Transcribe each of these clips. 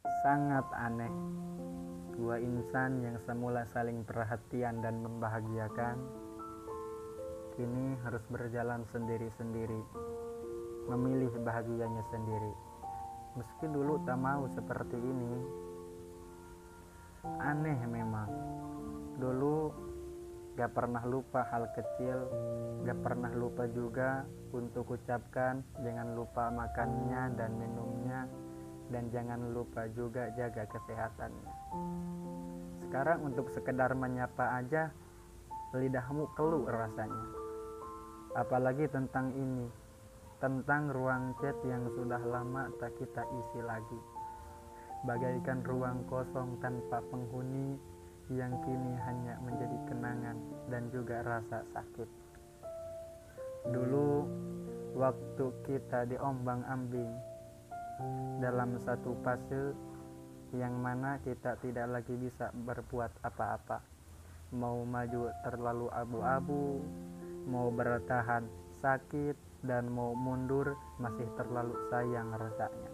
Sangat aneh, dua insan yang semula saling perhatian dan membahagiakan, kini harus berjalan sendiri-sendiri, memilih bahagianya sendiri. Meski dulu tak mau seperti ini, aneh memang. Dulu gak pernah lupa hal kecil, gak pernah lupa juga untuk ucapkan jangan lupa makannya dan minumnya dan jangan lupa juga jaga kesehatannya. Sekarang untuk sekedar menyapa aja lidahmu keluh rasanya. Apalagi tentang ini, tentang ruang chat yang sudah lama tak kita isi lagi. Bagaikan ruang kosong tanpa penghuni yang kini hanya menjadi kenangan dan juga rasa sakit. Dulu waktu kita diombang-ambing dalam satu fase yang mana kita tidak lagi bisa berbuat apa-apa. Mau maju terlalu abu-abu mau bertahan sakit dan mau mundur masih terlalu sayang rasanya.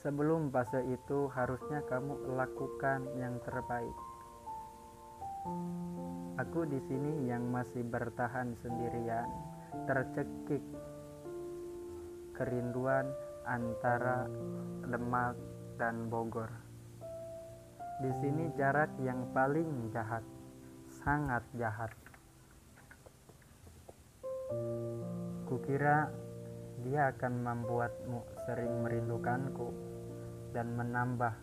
Sebelum fase itu harusnya kamu lakukan yang terbaik. Aku di sini yang masih bertahan sendirian, tercekik kerinduan antara Demak dan Bogor. Di sini jarak yang paling jahat, sangat jahat. Kukira dia akan membuatmu sering merindukanku dan menambah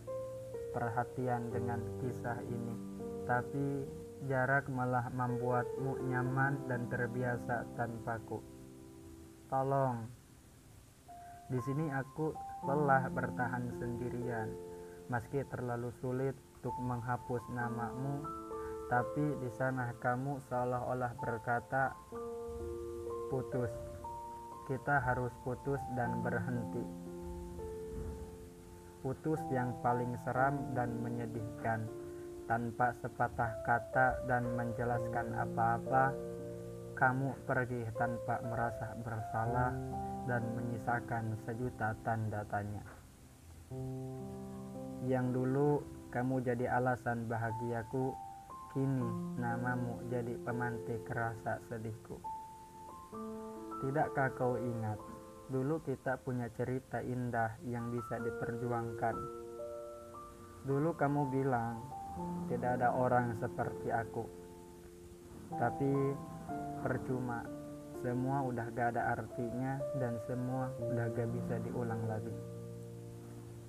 perhatian dengan kisah ini. Tapi jarak malah membuatmu nyaman dan terbiasa tanpaku. Tolong di sini aku lelah bertahan sendirian, meski terlalu sulit untuk menghapus namamu, tapi di sana kamu seolah-olah berkata, "Putus, kita harus putus dan berhenti." Putus yang paling seram dan menyedihkan, tanpa sepatah kata dan menjelaskan apa-apa kamu pergi tanpa merasa bersalah dan menyisakan sejuta tanda tanya. Yang dulu kamu jadi alasan bahagiaku, kini namamu jadi pemantik rasa sedihku. Tidakkah kau ingat, dulu kita punya cerita indah yang bisa diperjuangkan. Dulu kamu bilang, tidak ada orang seperti aku. Tapi percuma semua udah gak ada artinya dan semua udah gak bisa diulang lagi.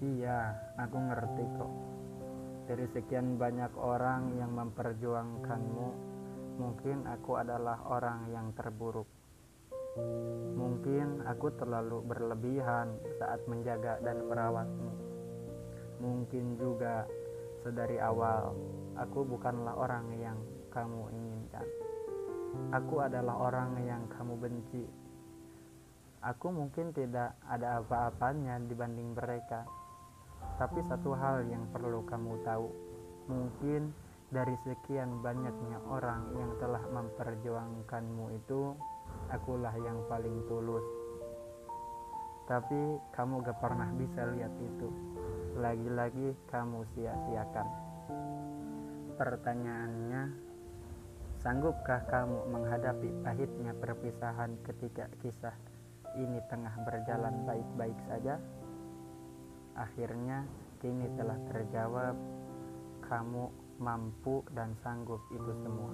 Iya aku ngerti kok. Dari sekian banyak orang yang memperjuangkanmu mungkin aku adalah orang yang terburuk. Mungkin aku terlalu berlebihan saat menjaga dan merawatmu. Mungkin juga sedari awal aku bukanlah orang yang kamu inginkan Aku adalah orang yang kamu benci. Aku mungkin tidak ada apa-apanya dibanding mereka. Tapi satu hal yang perlu kamu tahu, mungkin dari sekian banyaknya orang yang telah memperjuangkanmu itu, akulah yang paling tulus. Tapi kamu gak pernah bisa lihat itu. Lagi-lagi kamu sia-siakan. Pertanyaannya, Sanggupkah kamu menghadapi pahitnya perpisahan ketika kisah ini tengah berjalan baik-baik saja? Akhirnya kini telah terjawab, kamu mampu dan sanggup itu semua.